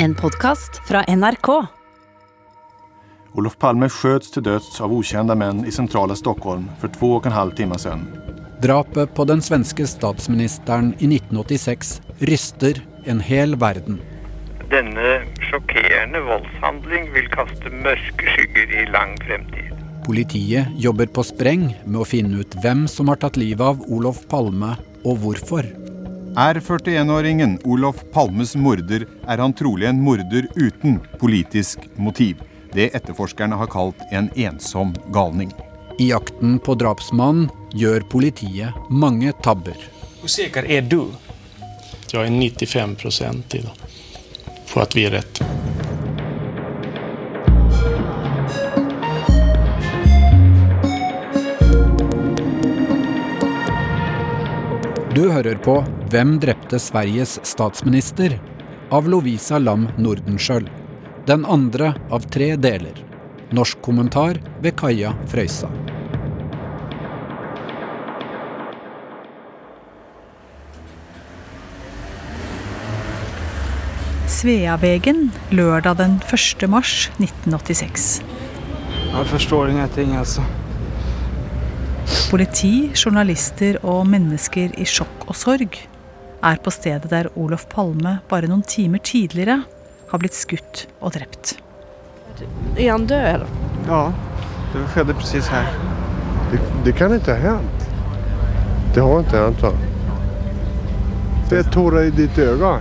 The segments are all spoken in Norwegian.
En podkast fra NRK. Olof Palme sköts till döds av okända män i centrala Stockholm för två och en halv timme sedan. Drapet på den svenske statsministeren i 1986 ryster en hel verden. Denne sjokkerende voldshandling vil kaste mørke skygger i lang fremtid. Politiet jobber på spreng med å finne ut hvem som har tatt livet av Olof Palme, og hvorfor. Er 41-åringen Olof Palmes morder, er han trolig en morder uten politisk motiv. Det etterforskerne har kalt en ensom galning. I jakten på drapsmannen gjør politiet mange tabber. Hvor sikker er du? Jeg er 95 i det. på at vi er rett. Du hører på Hvem drepte Sveriges statsminister? av Lovisa Lam Nordenskjöld. Den andre av tre deler. Norsk kommentar ved Kaja Frøysa. Sveavegen lørdag den 1. mars 1986. Jeg forstår ingenting, altså. Politi, journalister og mennesker i sjokk og sorg er på stedet der Olof Palme bare noen timer tidligere har blitt skutt og drept. Er han død, eller? Ja, det skjedde precis her. Det, det kan ikke ha hendt. Det har ikke hendt, va? Det er tårer i ditt øye.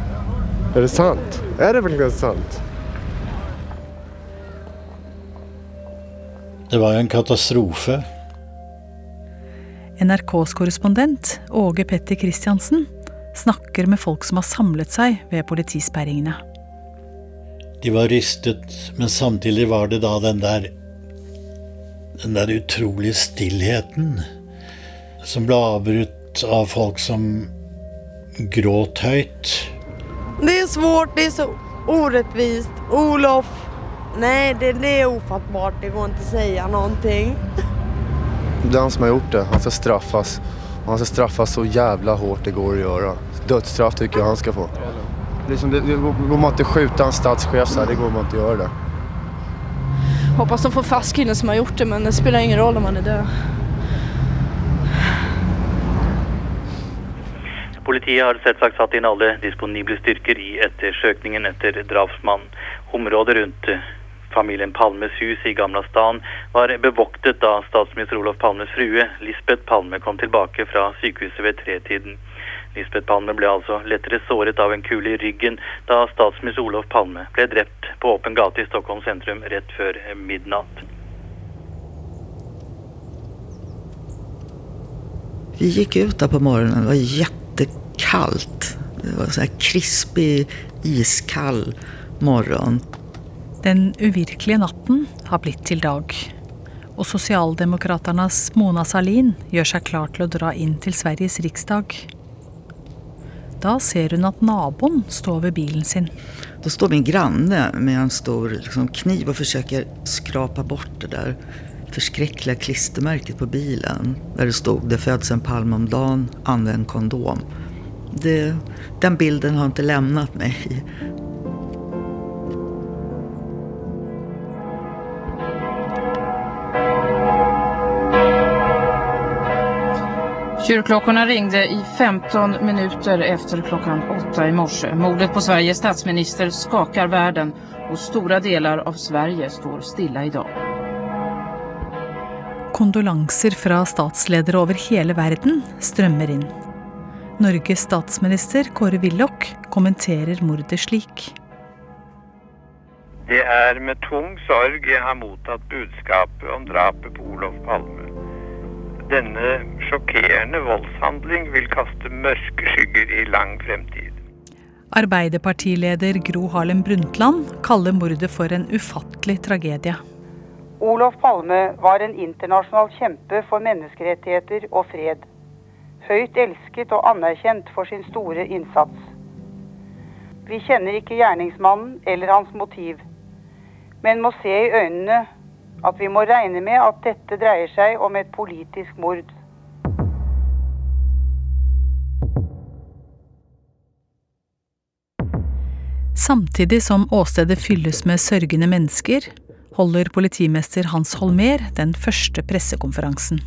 Er det sant? Er det verkligen sant? Det var jo en katastrofe. NRKs korrespondent Åge Petter Christiansen snakker med folk som har samlet seg ved politisperringene. De var rystet, men samtidig var det da den der Den der utrolige stillheten som ble avbrutt av folk som gråt høyt. Det er svårt, det er så urettvist. Olof. Nei, det, det er ofattbart. Det går ikke å si noe. Det er han som har gjort det. Han skal straffas. Och han ska straffas så jävla hårt det går att göra. Dödsstraff tycker jag han ska få. Liksom det, det går man inte att skjuta en statschef så här, det går man inte å göra det. Hoppas de får fast killen som har gjort det, men det spelar ingen roll om han är död. Politiet har selvsagt satt inn alle disponible styrker i ettersøkningen etter drapsmannen. Området rundt eh, familien Palmes hus i Gamla stan var bevoktet da statsminister Olof Palmes frue Lisbeth Palme kom tilbake fra sykehuset ved tretiden. Lisbeth Palme ble altså lettere såret av en kule i ryggen da statsminister Olof Palme ble drept på åpen gate i Stockholm sentrum rett før midnatt. Vi gikk ut da på morgenen. det var jättekallt. Det var en krispig, iskall morgon. Den uvirkelige natten har blitt til dag. Og sosialdemokraternas Mona Sahlin gjør seg klar til å dra inn til Sveriges riksdag. Da ser hun at naboen står ved bilen sin. Da står min granne med en stor liksom, kniv forsøker å skrapa bort det der forskrekkelige klistremerket på bilen. der det stod det fødes en palm om dagen, anvend kondom. Det, den bilden har ikke forlatt mig. Kyrkklockorna ringde i 15 minuter efter klockan åtta i morse. Mordet på Sveriges statsminister skakar världen och stora delar av Sverige står stilla idag. Kondolanser fra statsledere over hele verden strømmer inn. Norges statsminister Kåre Willoch kommenterer mordet slik. Det er med tung sorg jeg har mottatt budskapet om drapet på Olof Palme. Denne sjokkerende voldshandling vil kaste mørke skygger i lang fremtid. Arbeiderpartileder Gro Harlem Brundtland kaller mordet for en ufattelig tragedie. Olof Palme var en internasjonal kjempe for menneskerettigheter og fred. Høyt elsket og anerkjent for sin store innsats. Vi kjenner ikke gjerningsmannen eller hans motiv, men må se i øynene at vi må regne med at dette dreier seg om et politisk mord. Samtidig som åstedet fylles med sørgende mennesker, holder politimester Hans Holmer den første pressekonferansen.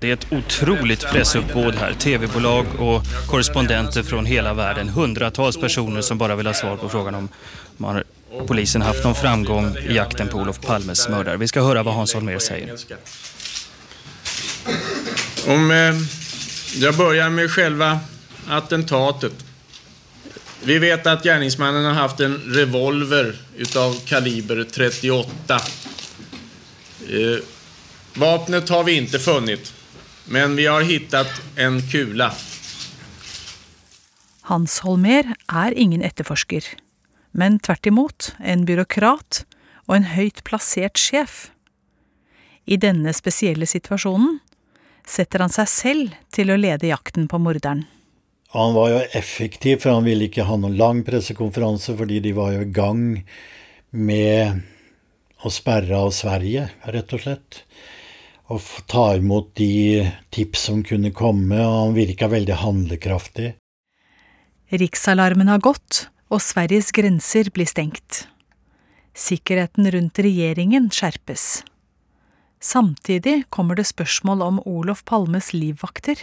Det er et utrolig presseoppbud her. TV-bolag og korrespondenter fra hele verden. Hundretalls personer som bare vil ha svar på spørsmålet om har polisen haft noen framgång i jakten på Olof Palmes mördare. Vi skal høre hva Hans Holmer sier. Om eh, jag börjar med själva attentatet vi vet at gärningsmannen har haft en revolver utav kaliber 38. Eh, vapnet har vi ikke funnet, men vi har hittat en kula. Hans Holmer er ingen etterforsker, men tvert imot en byråkrat og en høyt plassert sjef. I denne spesielle situasjonen setter han seg selv til å lede jakten på morderen. Han var jo effektiv, for han ville ikke ha noen lang pressekonferanse, fordi de var jo i gang med å sperre av Sverige, rett og slett. Og ta imot de tips som kunne komme, og han virka veldig handlekraftig. Riksalarmen har gått, og Sveriges grenser blir stengt. Sikkerheten rundt regjeringen skjerpes. Samtidig kommer det spørsmål om Olof Palmes livvakter.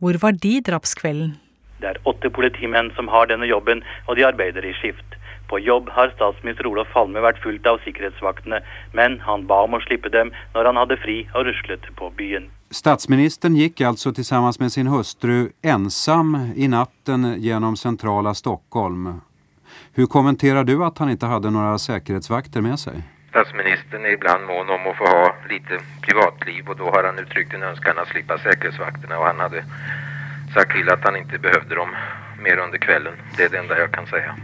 Hvor var de drapskvelden? Det er åtte politimenn som har denne jobben, og de arbeider i skift. På jobb har statsminister Olof Palme vært fulgt av sikkerhetsvaktene, men han ba om å slippe dem når han hadde fri og ruslet på byen. Statsministeren gikk altså sammen med sin hustru ensam i natten gjennom sentrala Stockholm. Hvordan kommenterer du at han ikke hadde noen sikkerhetsvakter med seg? Statsministern är ibland mån om att få ha lite privatliv och då har han uttryckt en önskan att slippa säkerhetsvakterna och han hade sagt till att han inte behövde dem mer under kvällen. Det är det enda jag kan säga.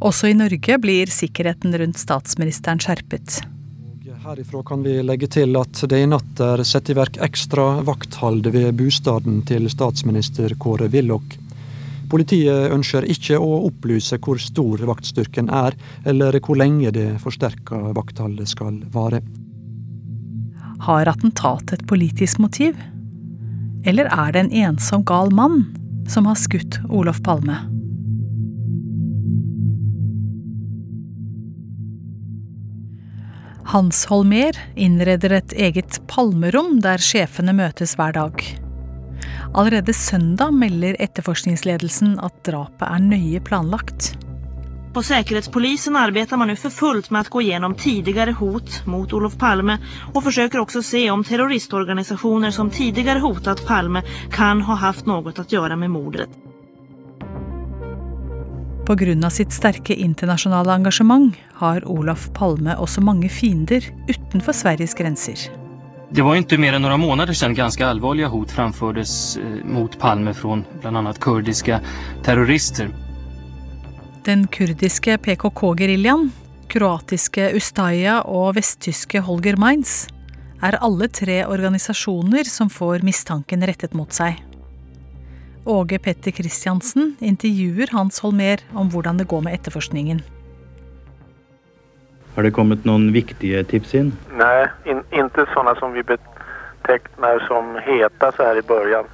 Også i Norge blir sikkerheten rundt statsministeren skjerpet. Herifra kan vi legge til at det i natt er satt i verk ekstra vakthold ved bostaden til statsminister Kåre Willoch. Politiet ønsker ikke å opplyse hvor stor vaktstyrken er, eller hvor lenge det forsterka vaktholdet skal vare. Har attentatet et politisk motiv? Eller er det en ensom gal mann som har skutt Olof Palme? Hans Holmer innreder et eget palmerom der sjefene møtes hver dag. Allerede søndag melder etterforskningsledelsen at drapet er nøye planlagt. På Sikkerhetspolisen arbeider man nå for fullt med å gå gjennom tidligere hot mot Olof Palme og forsøker også se om terroristorganisasjoner som tidligere hotet Palme kan ha hatt noe å gjøre med mordet. Pga. sitt sterke internasjonale engasjement har Olof Palme også mange fiender utenfor Sveriges grenser. Det var ikke mer enn noen måneder siden ganske alvorlige hot framførtes eh, mot Palme fra bl.a. kurdiske terrorister. Den kurdiske PKK-geriljaen, kroatiske Ustaya og vesttyske Holger Mainz er alle tre organisasjoner som får mistanken rettet mot seg. Åge Petter Christiansen intervjuer Hans Holmer om hvordan det går med etterforskningen. Har det kommet noen viktige tips inn? Nei, in, ikke sånne som vi betegner som heta så her i begynnelsen.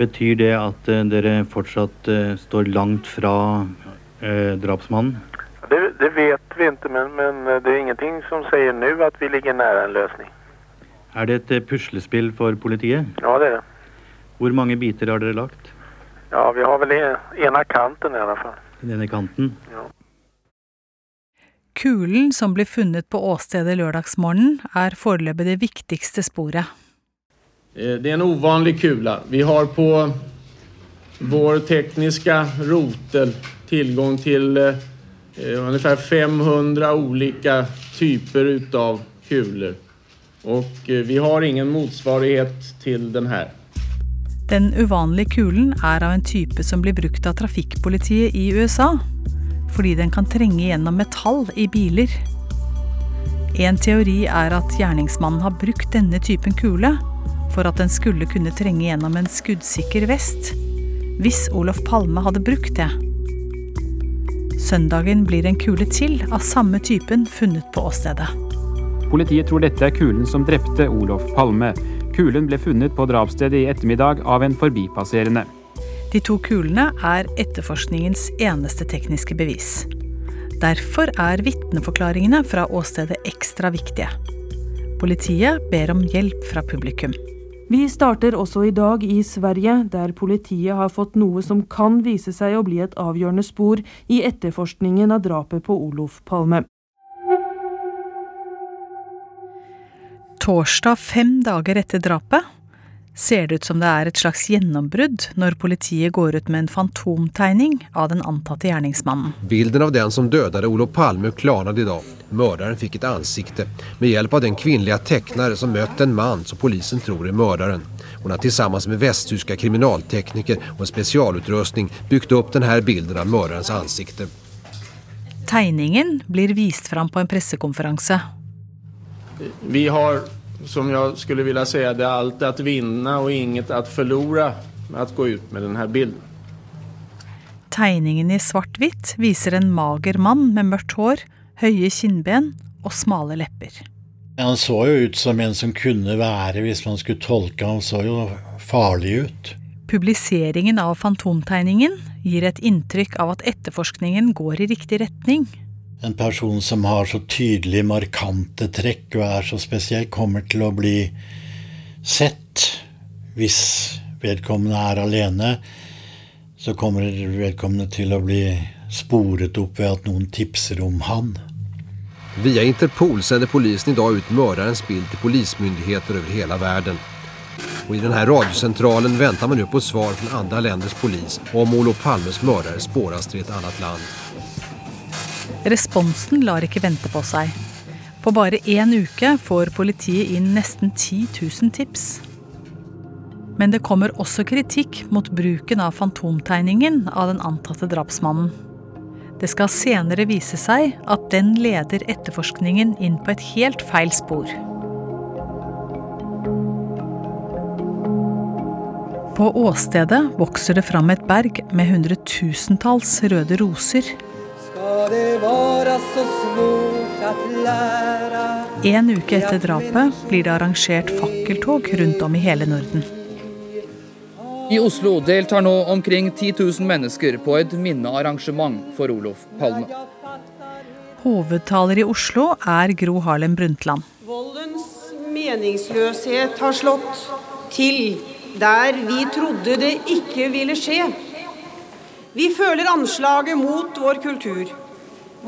Betyr det at uh, dere fortsatt uh, står langt fra uh, drapsmannen? Det, det, vet vi ikke, men, men, det er ingenting som sier nå at vi ligger nær en løsning. Er det et puslespill for politiet? Ja, det er det. Hvor mange biter har dere lagt? Ja, vi har vel ene kanten i hvert fall. Den ene kanten? Ja. Kulen som blir funnet på åstedet lørdagsmorgen, er foreløpig det viktigste sporet. Eh, det er en uvanlig kule. Vi har på vår tekniske rotel tilgang til omtrent 500 ulike typer av kuler. Og eh, vi har ingen motsvarighet til den her. Den uvanlige kulen er av en type som blir brukt av trafikkpolitiet i USA fordi den kan trenge gjennom metall i biler. En teori er at gjerningsmannen har brukt denne typen kule for at den skulle kunne trenge gjennom en skuddsikker vest, hvis Olof Palme hadde brukt det. Søndagen blir en kule til av samme typen funnet på åstedet. Politiet tror dette er kulen som drepte Olof Palme. Kulen ble funnet på drapsstedet i ettermiddag av en forbipasserende. De to kulene er etterforskningens eneste tekniske bevis. Derfor er vitneforklaringene fra åstedet ekstra viktige. Politiet ber om hjelp fra publikum. Vi starter også i dag i Sverige, der politiet har fått noe som kan vise seg å bli et avgjørende spor i etterforskningen av drapet på Olof Palme. Torsdag fem dager etter drapet ser det ut som det er et slags gjennombrudd når politiet går ut med en fantomtegning av den antatte gjerningsmannen. Bilden av den som dødade Olof Palme klarnet i dag. Morderen fikk et ansikte med hjelp av den kvinnelige tecknare som møtte en mann som politiet tror er morderen. Hun har sammen med vesttyske kriminaltekniker og spesialutrustning bygd opp denne bilden av morderens ansikte. Tegningen blir vist fram på en pressekonferanse. Vi har, som jeg skulle vilja säga, det är allt att vinna och inget att förlora med att gå ut med den här bilden. Tegningen i svart-hvitt viser en mager mann med mørkt hår, høye kinnben og smale lepper. Han så jo ut som en som kunne være, hvis man skulle tolke han, så jo farlig ut. Publiseringen av fantomtegningen gir et inntrykk av at etterforskningen går i riktig retning. En person som har så tydelig markante trekk og er så spesiell, kommer til å bli sett. Hvis vedkommende er alene, så kommer vedkommende til å bli sporet opp ved at noen tipser om han. Via Interpol sender polisen dag ut morderens bild til polismyndigheter over hele verden. Och I den här radiocentralen väntar man nu på svar från andra länders polis om Olof Palmes mördare spåras till ett annat land. Responsen lar ikke vente på seg. På bare én uke får politiet inn nesten 10 000 tips. Men det kommer også kritikk mot bruken av fantomtegningen av den antatte drapsmannen. Det skal senere vise seg at den leder etterforskningen inn på et helt feil spor. På åstedet vokser det fram et berg med hundretusentalls røde roser. En uke etter drapet blir det arrangert fakkeltog rundt om i hele Norden. I Oslo deltar nå omkring 10 000 mennesker på et minnearrangement for Olof Palme. Hovedtaler i Oslo er Gro Harlem Brundtland. Voldens meningsløshet har slått til der vi trodde det ikke ville skje. Vi føler anslaget mot vår kultur,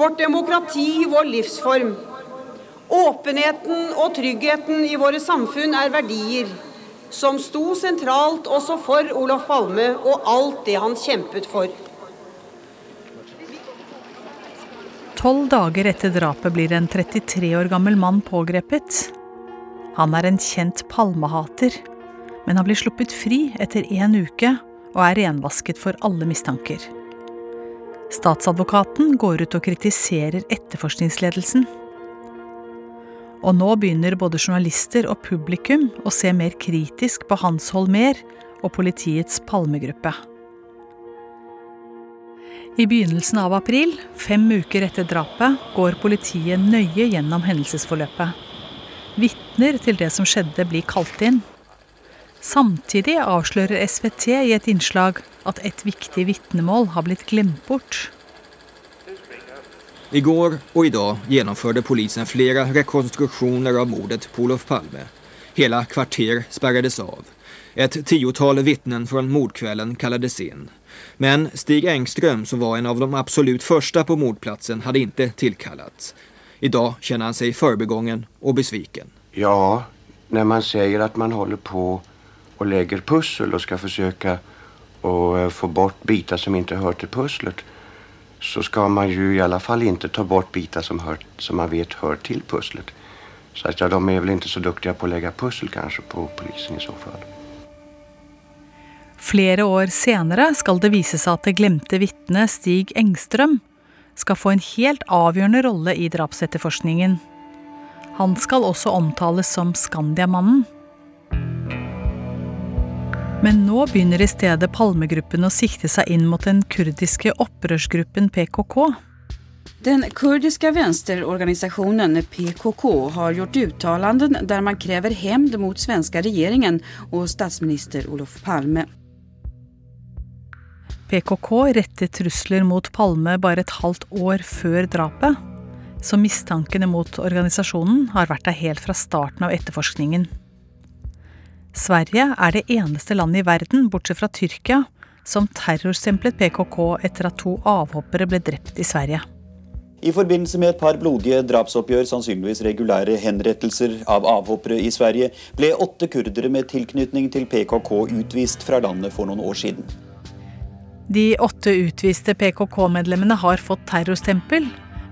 vårt demokrati, vår livsform. Åpenheten og tryggheten i våre samfunn er verdier som sto sentralt også for Olof Palme og alt det han kjempet for. Tolv dager etter drapet blir en 33 år gammel mann pågrepet. Han er en kjent palmehater, men han blir sluppet fri etter én uke og er renvasket for alle mistanker. Statsadvokaten går ut og kritiserer etterforskningsledelsen. Og nå begynner både journalister og publikum å se mer kritisk på Hans Holmer og politiets Palmegruppe. I begynnelsen av april, fem uker etter drapet, går politiet nøye gjennom hendelsesforløpet. Vitner til det som skjedde, blir kalt inn. Samtidig avslører SVT i et innslag at et viktig vitnemål har blitt glemt bort. I går og i dag gjennomførte polisen flere rekonstruksjoner av mordet på Olof Palme. Hele kvarter sperret av. Et tiotall vitner fra mordkvelden kallades inn. Men Stig Engström, som var en av de absolutt første på mordplatsen, hadde ikke tilkalt. I dag kjenner han seg forbigått og besviken. Ja, når man sier at man holder på og legger pussel og skal forsøke å få bort bitar som ikke hører til pusslet, så skal man ju i alle fall ikke ta bort bitar som, hör, som man vet hører til pusslet. Så att, ja, de er vel ikke så duktige på å legge pussel kanske på polisen i så fall. Flere år senere skal det vise seg at det glemte vitnet Stig Engstrøm skal få en helt avgjørende rolle i drapsetterforskningen. Han skal også omtales som Skandiamannen. Men nå begynner i stedet Palmegruppen å sikte seg inn mot den kurdiske opprørsgruppen PKK. Den kurdiske venstreorganisasjonen PKK har gjort uttalanden der man krever hevn mot svenske regjeringen og statsminister Olof Palme. PKK rettet trusler mot Palme bare et halvt år før drapet, så mistankene mot organisasjonen har vært der helt fra starten av etterforskningen. Sverige er det eneste landet i verden, bortsett fra Tyrkia, som terrorstemplet PKK etter at to avhoppere ble drept i Sverige. I forbindelse med et par blodige drapsoppgjør, sannsynligvis regulære henrettelser av avhoppere i Sverige, ble åtte kurdere med tilknytning til PKK utvist fra landet for noen år siden. De åtte utviste PKK-medlemmene har fått terrorstempel,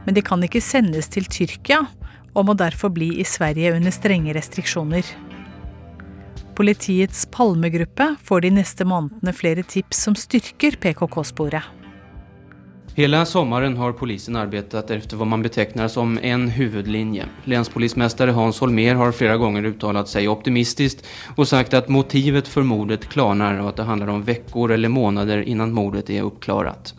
men de kan ikke sendes til Tyrkia og må derfor bli i Sverige under strenge restriksjoner. Politiets Palmegruppe får de neste månedene flere tips som styrker PKK-sporet. Hele sommaren har polisen arbeidet etter hva man betegner som en huvudlinje. Länspolismästare Hans Holmer har flere ganger uttalat seg optimistisk og sagt at motivet for mordet klarnar og at det handler om veckor eller måneder innan mordet er oppklaret.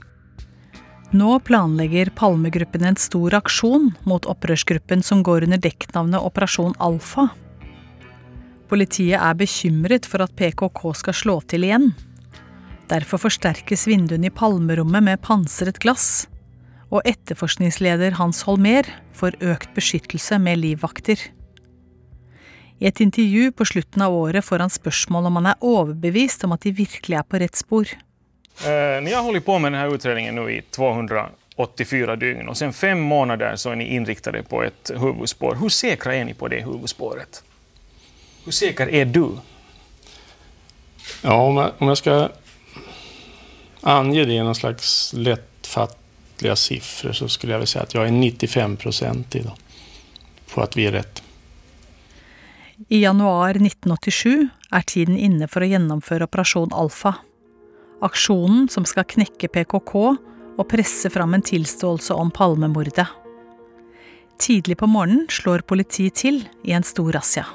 Nå planlegger Palmegruppen en stor aksjon mot opprørsgruppen som går under dekknavnet Operasjon Alfa. Politiet er bekymret for at PKK skal slå til igjen. Derfor forsterkes vinduene i palmerommet med pansret glass. Og etterforskningsleder Hans Holmer får økt beskyttelse med livvakter. I et intervju på slutten av året får han spørsmål om han er overbevist om at de virkelig er på rett spor. Eh, ni har holdt på med denne utredningen nå i 284 døgn, og sen fem måneder så er ni innriktet på et hovedspor. Hvor sikre er ni på det hovedsporet? Hvor sikker er du? Ja, om jeg, om jag skal ange det i noen slags lättfattliga siffror så skulle jag väl säga att jag är 95 procent idag på att vi är rätt. I januar 1987 er tiden inne for å gjennomføre Operasjon Alfa. Aksjonen som skal knekke PKK og presse fram en tilståelse om Palmemordet. Tidlig på morgenen slår politiet til i en stor razzia.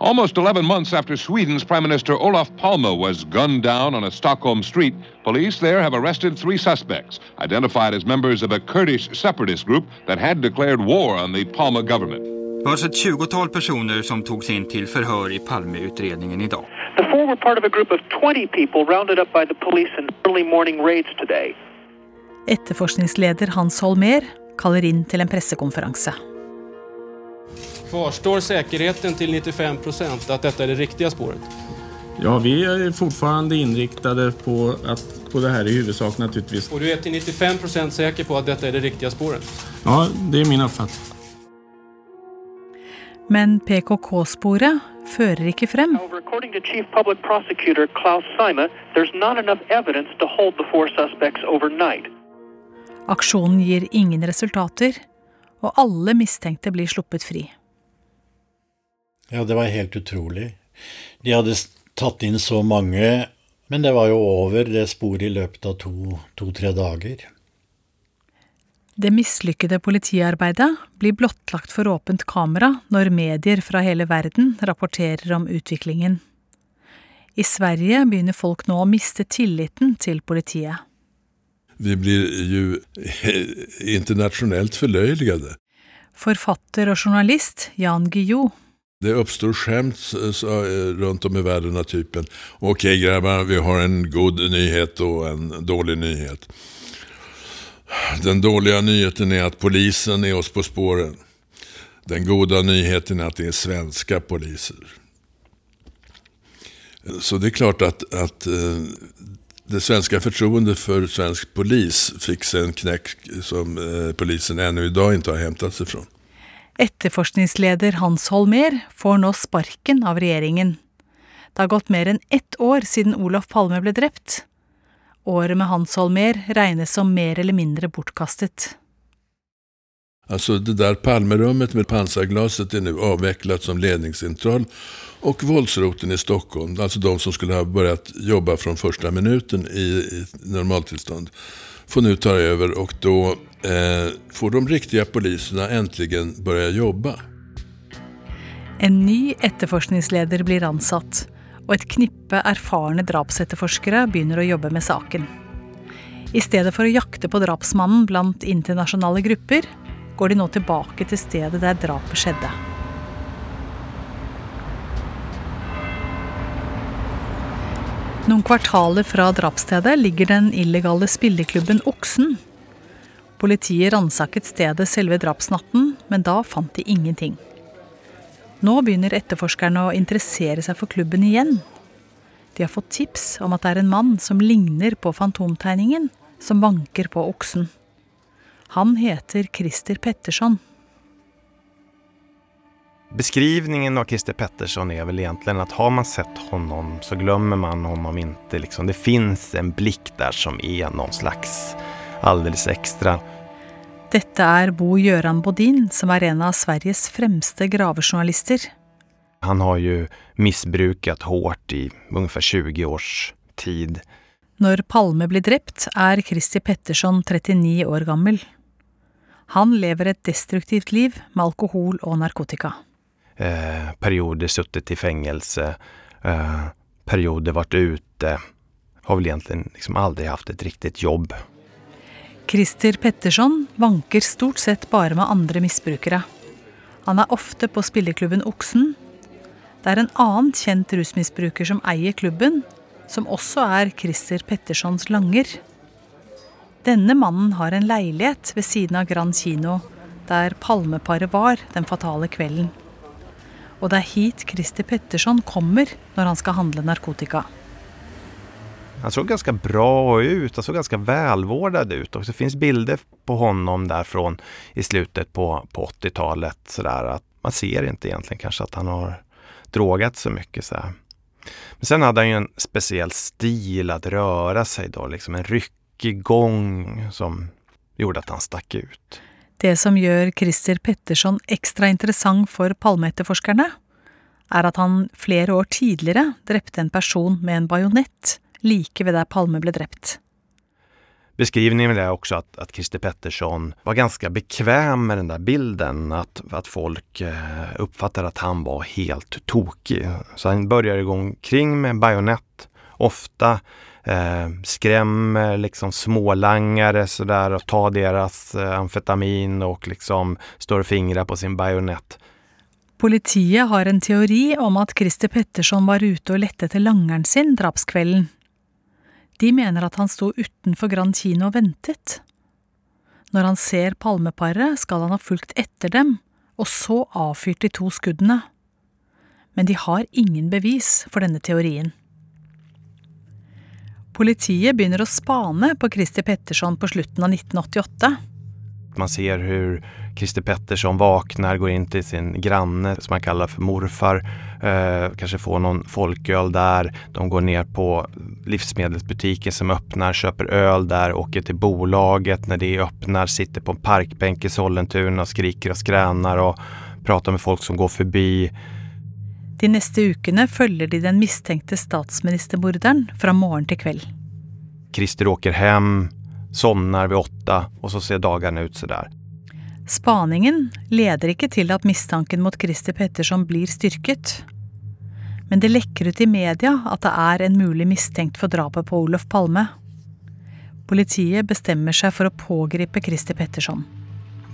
Almost 11 months after Sweden's Prime Minister Olof Palme was gunned down on a Stockholm street, police there have arrested three suspects, identified as members of a Kurdish separatist group that had declared war on the Palme government. Det var altså et tjugotal personer som togs inn til forhør i Palmeutredningen i. The four were part of a group of 20 people rounded up by the police in early morning raids today. Etterforskningsleder Hans Holmer kaller inn til en pressekonferanse. Kvarstår säkerheten til 95 procent at dette er det riktige sporet? Ja, vi er fortfarande inriktade på, at, på det her i huvudsak naturligvis. Og du er til 95 procent sikker på at dette er det riktige sporet? Ja, det er min oppfatning. Men PKK-sporet fører ikke frem. Aksjonen gir ingen resultater, og alle mistenkte blir sluppet fri. Ja, det var helt utrolig. De hadde tatt inn så mange, men det var jo over det sporet i løpet av to-tre to, dager. Det mislykkede politiarbeidet blir blottlagt for åpent kamera når medier fra hele verden rapporterer om utviklingen. I Sverige begynner folk nå å miste tilliten til politiet. Vi blir jo internasjonalt forløyelige. Forfatter og journalist Jan Guillou det uppstår skämt rundt om i verden av typen ok grabbar, vi har en god nyhet og en dårlig nyhet. Den dårlige nyheten er at polisen er oss på spåren. Den gode nyheten er at det er svenske poliser. Så det er klart at, at eh, det svenske förtroendet for svensk polis fikk seg en knekk som eh, polisen ennå i dag ikke har hentet seg fra. Etterforskningsleder Hans Holmer får nå sparken av regjeringen. Det har gått mer enn ett år siden Olof Palme ble drept. Året med Hans Holmer regnes som mer eller mindre bortkastet. Altså, det der Palmerommet med pansarglaset er nå avviklet som ledningssentral, og voldsroten i Stockholm, altså de som skulle ha begynt jobbe fra første minuten i, i normaltilstand, får nå ta over, og da eh, får de riktige polisene endelig börja jobbe. En ny etterforskningsleder blir ansatt, og et knippe erfarne drapsetterforskere begynner å jobbe med saken. I stedet for å jakte på drapsmannen blant internasjonale grupper, går de nå tilbake til stedet der drapet skjedde. Noen kvartaler fra drapsstedet ligger den illegale spilleklubben Oksen. Politiet ransaket stedet selve drapsnatten, men da fant de ingenting. Nå begynner etterforskerne å interessere seg for klubben igjen. De har fått tips om at det er en mann som ligner på fantomtegningen, som vanker på oksen. Han heter Christer Petterson. Beskrivningen av Christer Pettersson är väl egentligen att har man sett honom så glömmer man honom inte. Liksom, det finns en blick der som er någon slags alldeles extra. Dette er Bo Gjøran Bodin, som er en av Sveriges fremste gravejournalister. Han har jo missbrukat hårt i ungefär 20 års tid. Når Palme blir drept, er Christer Petterson 39 år gammel. Han lever et destruktivt liv med alkohol og narkotika. Eh, perioder suttit i fängelse, eh, perioder varit ute. Har väl egentligen liksom aldrig haft ett riktigt jobb. Christer Petterson vanker stort sett bare med andre misbrukere. Han er ofte på spilleklubben Oksen. Det er en annen kjent rusmisbruker som eier klubben, som også er Christer Pettersons langer. Denne mannen har en leilighet ved siden av Grand kino, der Palmeparet var den fatale kvelden. Og det er hit Christer Petterson kommer når han skal handle narkotika. Han så ganske bra ut, han så ganske velvårdet ut Og det fins bilder på honom derfra i slutet på, på 80-talet sådär man ser ikke egentlig kanskje at han har droget så mye. så Men sen hadde han jo en spesiell stil å røre seg, da, liksom en ryckig gang som gjorde at han stakk ut. Det som gjør Christer Petterson ekstra interessant for Palme-etterforskerne, er at han flere år tidligere drepte en person med en bajonett like ved der Palme ble drept. Beskrivningen er også at, at Christer Pettersson var ganske bekvem med den der bilden, at, at folk oppfattet at han var helt tokig. Så han begynte å gå omkring med bajonett, ofta eh, skrämmer liksom smålangare sådär och tar deras eh, amfetamin och liksom står och fingrar på sin bajonett. Politiet har en teori om at Christer Petterson var ute og lette etter langeren sin drapskvelden. De mener at han sto utenfor Grand kino og ventet. Når han ser palmeparet, skal han ha fulgt etter dem, og så avfyrt de to skuddene. Men de har ingen bevis for denne teorien. Politiet begynner å spane på Christer Petterson på slutten av 1988. Man ser hur Christer Pettersson våkner, går inn til sin granne som han kaller for morfar, eh, kanskje får noen folkøl der. De går ned på livsmedelsbutikken som åpner, kjøper øl der, åker til bolaget. når det åpner, sitter på en parkbenk i Sollentuna og skriker og skræner og prater med folk som går förbi. De neste ukene følger de den mistenkte statsministermorderen fra morgen til kveld. Christer åker hjem, sovner ved åtte, og så ser dagene ut sådär. Spaningen leder ikke til at mistanken mot Christer Petterson blir styrket. Men det lekker ut i media at det er en mulig mistenkt for drapet på Olof Palme. Politiet bestemmer seg for å pågripe Christer Petterson.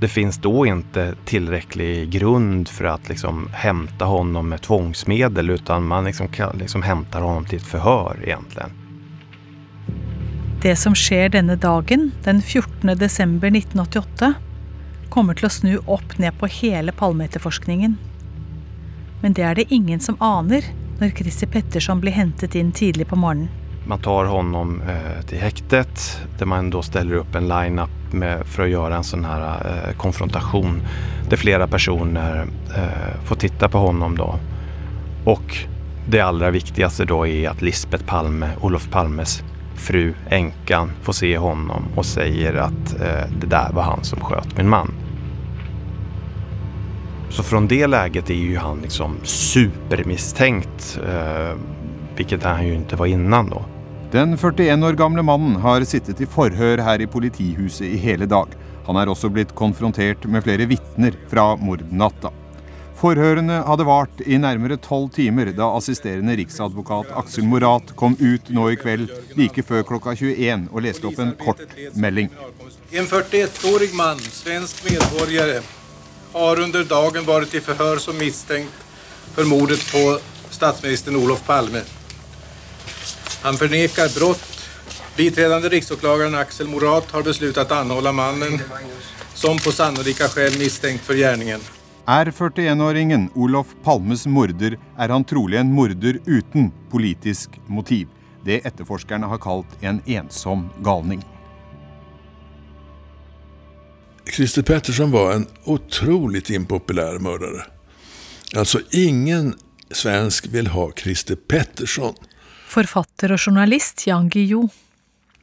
Det finns då inte tillräcklig grund för att liksom hämta honom med tvångsmedel utan man liksom, liksom hämtar honom till ett förhör egentligen. Det som skjer denne dagen, den 14. desember 1988, kommer til å snu opp ned på hele Palme-etterforskningen. Men det er det ingen som aner når Christer Petterson blir hentet inn tidlig på morgenen. Man tar honom eh, till häktet där man då ställer upp en line-up för att göra en sån här eh, konfrontation där flera personer eh, får titta på honom då. Och det allra viktigaste då är att Lisbeth Palme, Olof Palmes fru, änkan, får se honom och säger att eh, det där var han som sköt min man. Så från det läget är ju han liksom supermisstänkt, eh, vilket han ju inte var innan då. Den 41 år gamle mannen har sittet i forhør her i politihuset i hele dag. Han er også blitt konfrontert med flere vitner fra mordnatta. Forhørene hadde vart i nærmere tolv timer da assisterende riksadvokat Aksel Morat kom ut nå i kveld like før klokka 21 og leste opp en kort melding. En 41-årig mann, svensk medborger, har under dagen vært i forhør som mistenkt for mordet på statsminister Olof Palme. Han förnekar brott. Biträdande riksåklagaren Axel Morat har beslutat anhålla mannen som på sannolika skäl misstänkt för gärningen. Er 41-åringen Olof Palmes morder, er han trolig en morder uten politisk motiv. Det etterforskerne har kalt en ensom galning. Christer Pettersson var en otroligt impopulär mördare. Alltså ingen svensk vill ha Christer Pettersson. Forfatter og journalist Jan Guillou.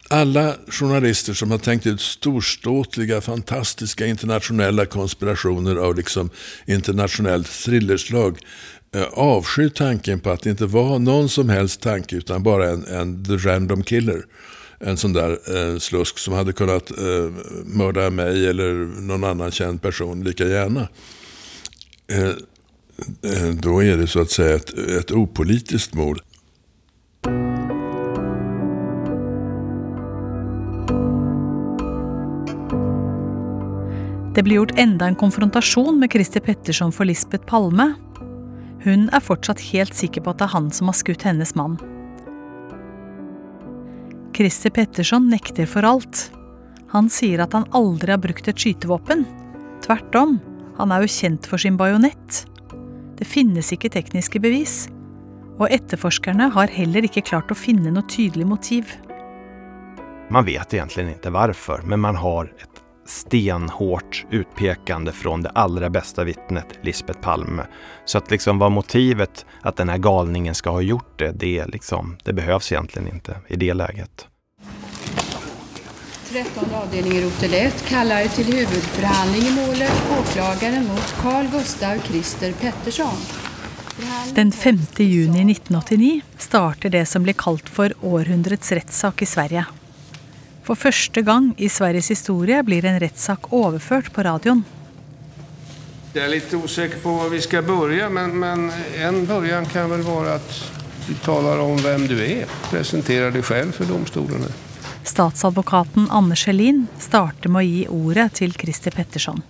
Alla journalister som har tänkt ut storståtliga, fantastiska internationella konspirationer av liksom internationellt thrillerslag eh, avskyr tanken på att det inte var någon som helst tanke utan bara en, en the random killer. En sån där eh, slusk som hade kunnat eh, mörda mig eller någon annan känd person lika gärna. Eh, eh, då är det så att säga ett, ett opolitiskt mord. Det blir gjort enda en konfrontasjon med Christer Petterson for Lisbeth Palme. Hun er fortsatt helt sikker på at det er han som har skutt hennes mann. Christer Petterson nekter for alt. Han sier at han aldri har brukt et skytevåpen. Tvert om, han er jo kjent for sin bajonett. Det finnes ikke tekniske bevis. Og etterforskerne har heller ikke klart å finne noe tydelig motiv. Man vet egentlig ikke hvorfor, men man har et stenhårt utpekende fra det aller beste vittnet, Lisbeth Palme. Så at liksom hva motivet at denne galningen skal ha gjort det, det, liksom, det behövs egentligen inte i det läget. 13 avdelning rotel 1 kaller til hovedforhandling i målet åklagaren mot Carl Gustav Christer Pettersson. Den 5. juni 1989 starter det som blir kalt for århundrets rettssak i Sverige. For første gang i Sveriges historie blir en rettssak overført på radioen. Jeg er litt usikker på hvor vi skal begynne, men, men en begynnelse kan vel være at du taler om hvem du er. Presenterer deg selv for domstolene. Statsadvokaten Anne Helin starter med å gi ordet til Christer Petterson.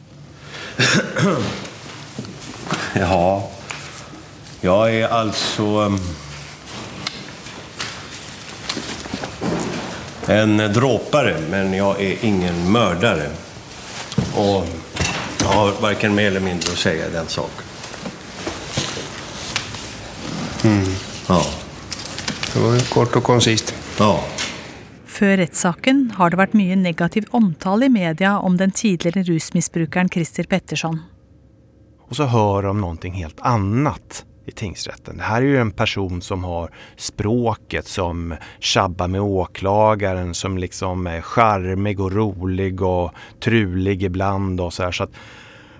Ja, jag är alltså um, en dråpare, men jag är ingen mördare. Och jag har varken mer eller mindre att säga i den saken. Mm. Ja. Det var jo kort og konsist. Ja. Før rettssaken har det vært mye negativ omtale i media om den tidligere rusmisbrukeren Christer Petterson. Og så hører de noe helt annat i tingsrätten. Det här är ju en person som har språket som tjabbar med åklagaren, som liksom är charmig och rolig och trulig ibland och så här. Så att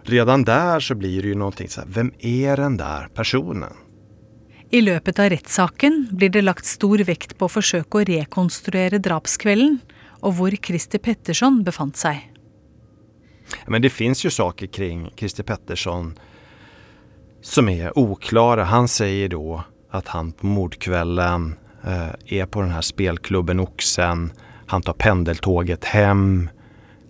redan där så blir det ju någonting så här, vem är den där personen? I løpet av rettssaken blir det lagt stor vekt på å forsøke å rekonstruere drapskvelden, og hvor Christer Petterson befant seg. Men det finns ju saker kring Christer Pettersson som är oklara. Han säger då att han på mordkvällen eh, är på den här spelklubben Oxen. Han tar pendeltåget hem.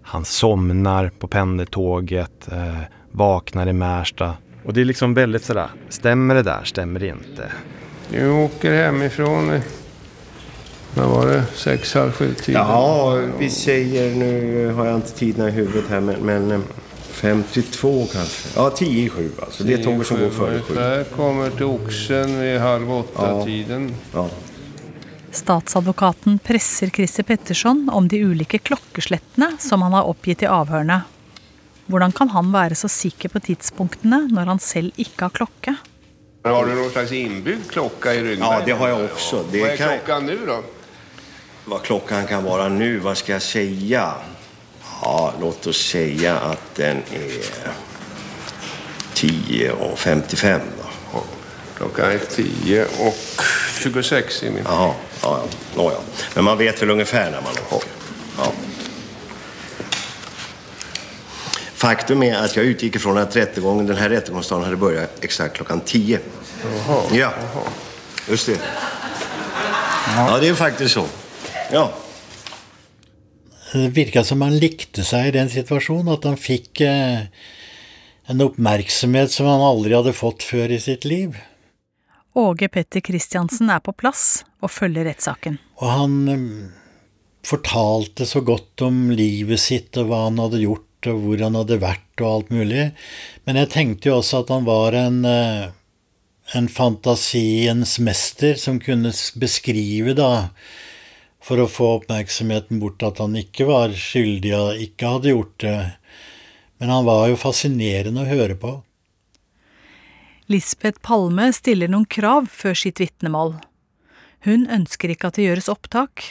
Han somnar på pendeltåget, eh, vaknar i Märsta. Och det är liksom väldigt sådär, stämmer det där, stämmer det inte? Du åker hemifrån, när vad var det, sex, halv sju tiden? Ja, vi säger, nu har jag inte tiderna i huvudet här, men, men eh, 52 kanske. Ja, 10 i 7 alltså. Det är tåget som går före 7. Där kommer till Oxen vid halv åtta-tiden. Ja. Statsadvokaten presser Christer Petterson om de ulike klokkeslettene som han har oppgitt i avhørene. Hvordan kan han være så sikker på tidspunktene når han selv ikke har klokke? Har du någon slags inbyggd klocka i ryggen? Ja, det har jag också. Det Vad är kan- klockan nu då? Vad klockan kan vara nu, vad ska jag säga? Ja, låt oss säga att den är 10 och 55 då. Klockan är 10 och 26 i min. Jaha, ja, ja. Nåja. Men man vet väl ungefär när man åker. Ja. Faktum är att jag utgick ifrån att rättegången, den här rättegångsdagen hade börjat exakt klockan 10. Jaha. Ja, just det. Ja, det är faktiskt så. Ja. Det virka som han likte seg i den situasjonen, at han fikk eh, en oppmerksomhet som han aldri hadde fått før i sitt liv. Åge Petter Christiansen er på plass og følger rettssaken. Og han eh, fortalte så godt om livet sitt og hva han hadde gjort og hvor han hadde vært og alt mulig. Men jeg tenkte jo også at han var en, eh, en fantasiens mester som kunne beskrive, da, for å få oppmerksomheten bort at han ikke var skyldig og ikke hadde gjort det. Men han var jo fascinerende å høre på. Lisbeth Palme stiller noen krav før sitt vitnemål. Hun ønsker ikke at det gjøres opptak,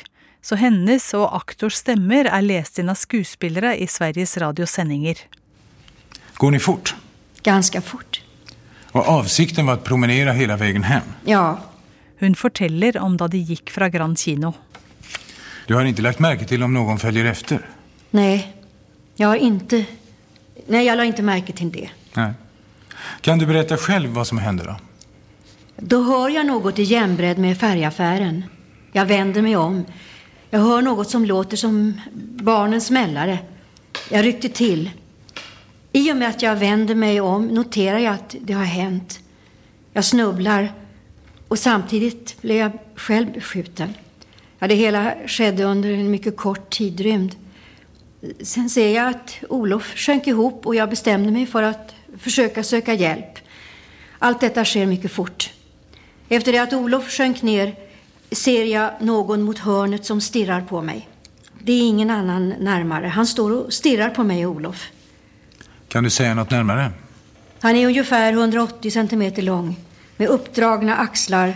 så hennes og aktors stemmer er lest inn av skuespillere i Sveriges Radios sendinger. Går ni fort? Ganske fort. Og avsikten var å promenere hele veien hjem? Ja. Hun forteller om da de gikk fra Grand kino. Du har ikke lagt märke til om noen følger efter? Nej, jag har inte... Nej, jag la inte märke till det. Nej. Kan du berätta själv vad som hände då? Då hör jag något i jämbredd med färgaffären. Jag vänder mig om. Jag hör något som låter som barnens smällare. Jag ryckte till. I och med att jag vänder mig om noterar jag att det har hänt. Jag snubblar och samtidigt blir jag själv beskjuten. Ja, det hela skedde under en mycket kort tidrymd. Sen ser jag att Olof sjönk ihop och jag bestämde mig för att försöka söka hjälp. Allt detta sker mycket fort. Efter det att Olof sjönk ner ser jag någon mot hörnet som stirrar på mig. Det är ingen annan närmare. Han står och stirrar på mig, Olof. Kan du säga något närmare? Han är ungefär 180 centimeter lång med uppdragna axlar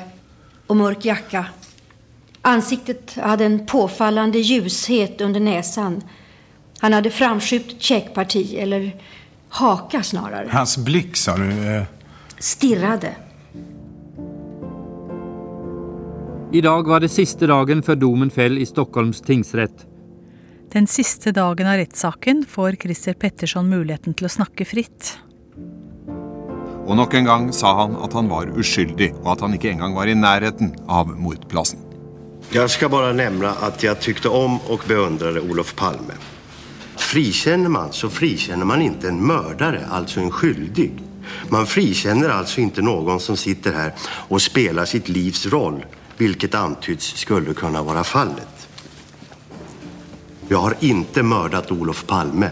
och mörk jacka. Ansiktet hade en påfallande ljushet under näsan. Han hade framskjutet käkparti, eller haka snarare. Hans blick, sa du? Eh... Stirrade. I dag var det siste dagen før domen fell i Stockholms tingsrett. Den siste dagen av rettssaken får Christer Petterson muligheten til å snakke fritt. Og nok en gang sa han at han var uskyldig, og at han ikke engang var i nærheten av mordplassen. Jeg skal bare nevne at jeg tykte om og beundret Olof Palme. Frikjenner man, så frikjenner man ikke en mördare, altså en skyldig. Man frikjenner altså ikke noen som sitter her og spiller sitt livs roll, hvilket antyds skulle kunne være fallet. Jeg har ikke mördat Olof Palme.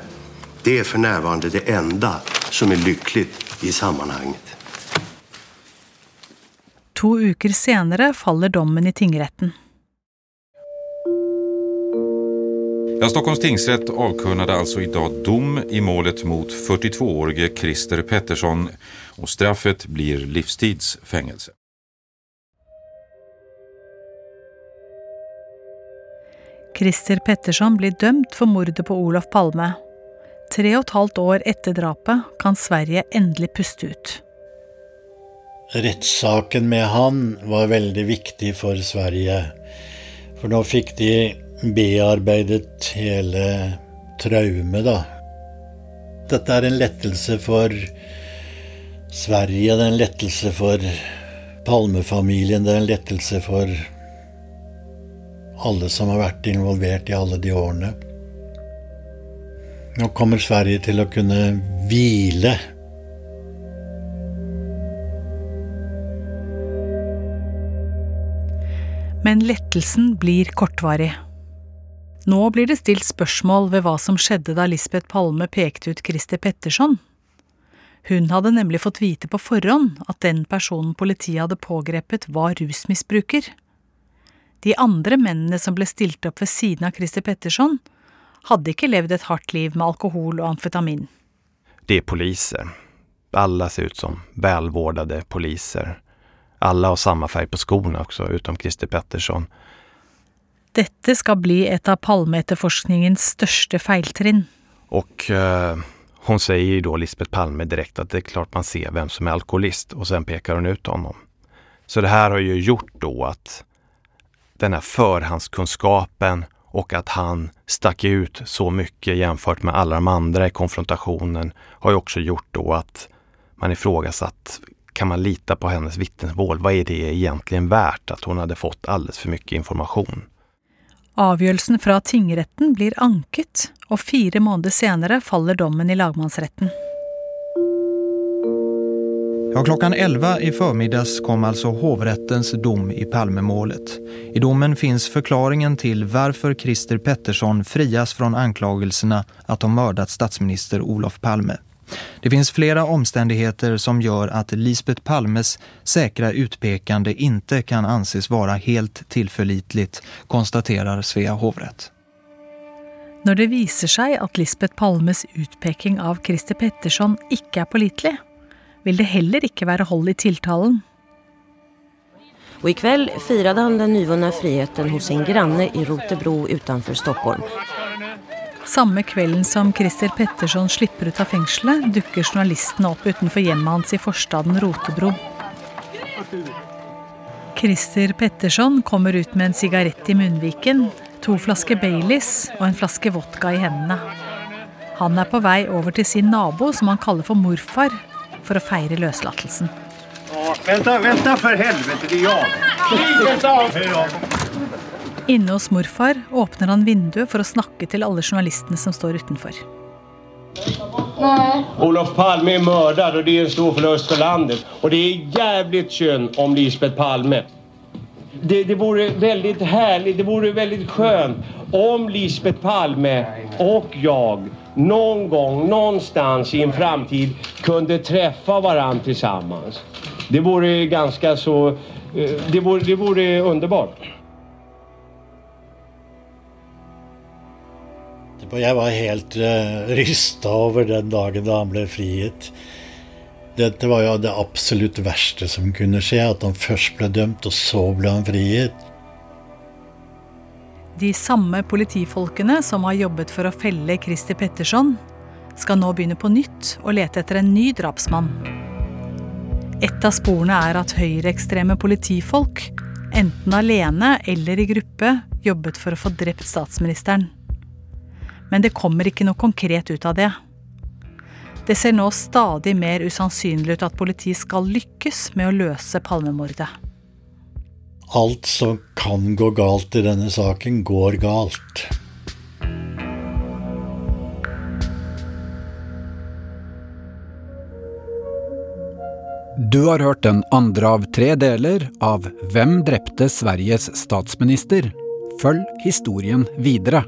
Det er for närvarande det enda som er lykkelig i sammanhanget. To uker senere faller dommen i tingretten. Ja, Stockholms tingsrätt avkunnade alltså idag dom i målet mot 42-årige Christer Pettersson och straffet blir livstidsfängelse. Christer Petterson blir dømt for mordet på Olof Palme. Tre og et halvt år etter drapet kan Sverige endelig puste ut. Rettssaken med han var veldig viktig for Sverige. For nå fikk de bearbeidet hele traumet, da. Dette er en lettelse for Sverige, det er en lettelse for Palmefamilien, det er en lettelse for alle som har vært involvert i alle de årene. Nå kommer Sverige til å kunne hvile. Men lettelsen blir kortvarig. Nå blir det stilt spørsmål ved hva som skjedde da Lisbeth Palme pekte ut Christer Petterson. Hun hadde nemlig fått vite på forhånd at den personen politiet hadde pågrepet, var rusmisbruker. De andre mennene som ble stilt opp ved siden av Christer Petterson, hadde ikke levd et hardt liv med alkohol og amfetamin. Det er poliser. Alle ser ut som velvårdede poliser. Alle har samme farge på skoene også, utom Christer Pettersson. Dette skal bli et av Palme-etterforskningens største feiltrinn. Og uh, hun sier da Lisbeth Palme direkte at det er klart man ser hvem som er alkoholist, og sen peker hun ut honom. Så det her har jo gjort da at denne förhandskunskapen och att han stack ut så mycket jämfört med alla de andra i konfrontationen har ju också gjort då att man ifrågasatt, kan man lita på hennes vittnesmål? Vad är det egentligen värt att hon hade fått alldeles för mycket information? Avgjørelsen fra tingretten blir anket, og fire måneder senere faller dommen i lagmannsretten. Ja, klockan 11 i förmiddags kom altså hovrettens dom i Palmemålet. I domen finns forklaringen til varför Christer Pettersson frias fra anklagelsene at de mördat statsminister Olof Palme. Det finns flera omständigheter som gör att Lisbeth Palmes säkra utpekande inte kan anses vara helt tillförlitligt, konstaterar Svea hovrätt. Når det viser seg at Lisbeth Palmes utpeking av Christer Pettersson ikke er pålitelig, vil det heller ikke være hold i tiltalen. Och ikväll firade han den nyvunna friheten hos sin granne i Rotebro utanför Stockholm. Samme kvelden som Christer Pettersson slipper ut av fengselet, dukker journalistene opp utenfor hjemmet hans i forstaden Rotebro. Christer Pettersson kommer ut med en sigarett i munnviken, to flasker Baileys og en flaske vodka i hendene. Han er på vei over til sin nabo, som han kaller for morfar, for å feire løslatelsen. da, vent da for helvete, det er jag. Kriget av! Hej då. Inne hos morfar åpner han vinduet for å snakke til alle journalistene som står utenfor. Olof Palme er mördad og det er en stor forlust for landet. Og det er jævlig synd om Lisbeth Palme. Det, det vore veldig herlig, det vore veldig skjønt om Lisbeth Palme og jeg noen gang, någonstans i en framtid kunne treffe hverandre sammen. Det vore ganske så... eh, Det vore, det vore underbart. Jeg var helt uh, rysta over den dagen da han ble frigitt. Dette var jo det absolutt verste som kunne skje, at han først ble dømt, og så ble han frigitt. De samme politifolkene som har jobbet for å felle Christer Pettersson, skal nå begynne på nytt og lete etter en ny drapsmann. Et av sporene er at høyreekstreme politifolk, enten alene eller i gruppe, jobbet for å få drept statsministeren. Men det kommer ikke noe konkret ut av det. Det ser nå stadig mer usannsynlig ut at politiet skal lykkes med å løse Palmemordet. Alt som kan gå galt i denne saken, går galt. Du har hørt den andre av tre deler av Hvem drepte Sveriges statsminister? Følg historien videre.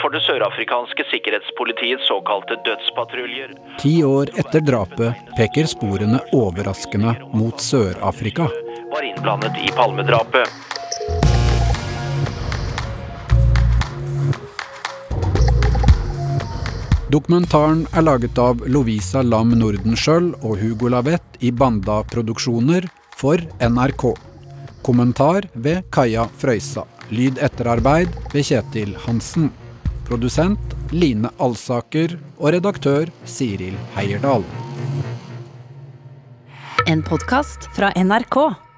For det sørafrikanske sikkerhetspolitiets såkalte dødspatruljer. Ti år etter drapet peker sporene overraskende mot Sør-Afrika. var innblandet i Palmedrapet. Dokumentaren er laget av Lovisa Lam Nordenskjøld og Hugo Lavett i Banda Produksjoner for NRK. Kommentar ved Kaja Frøysa. Lyd etterarbeid ved Kjetil Hansen. Produsent Line Alsaker og redaktør Siril Heierdal. En podkast fra NRK.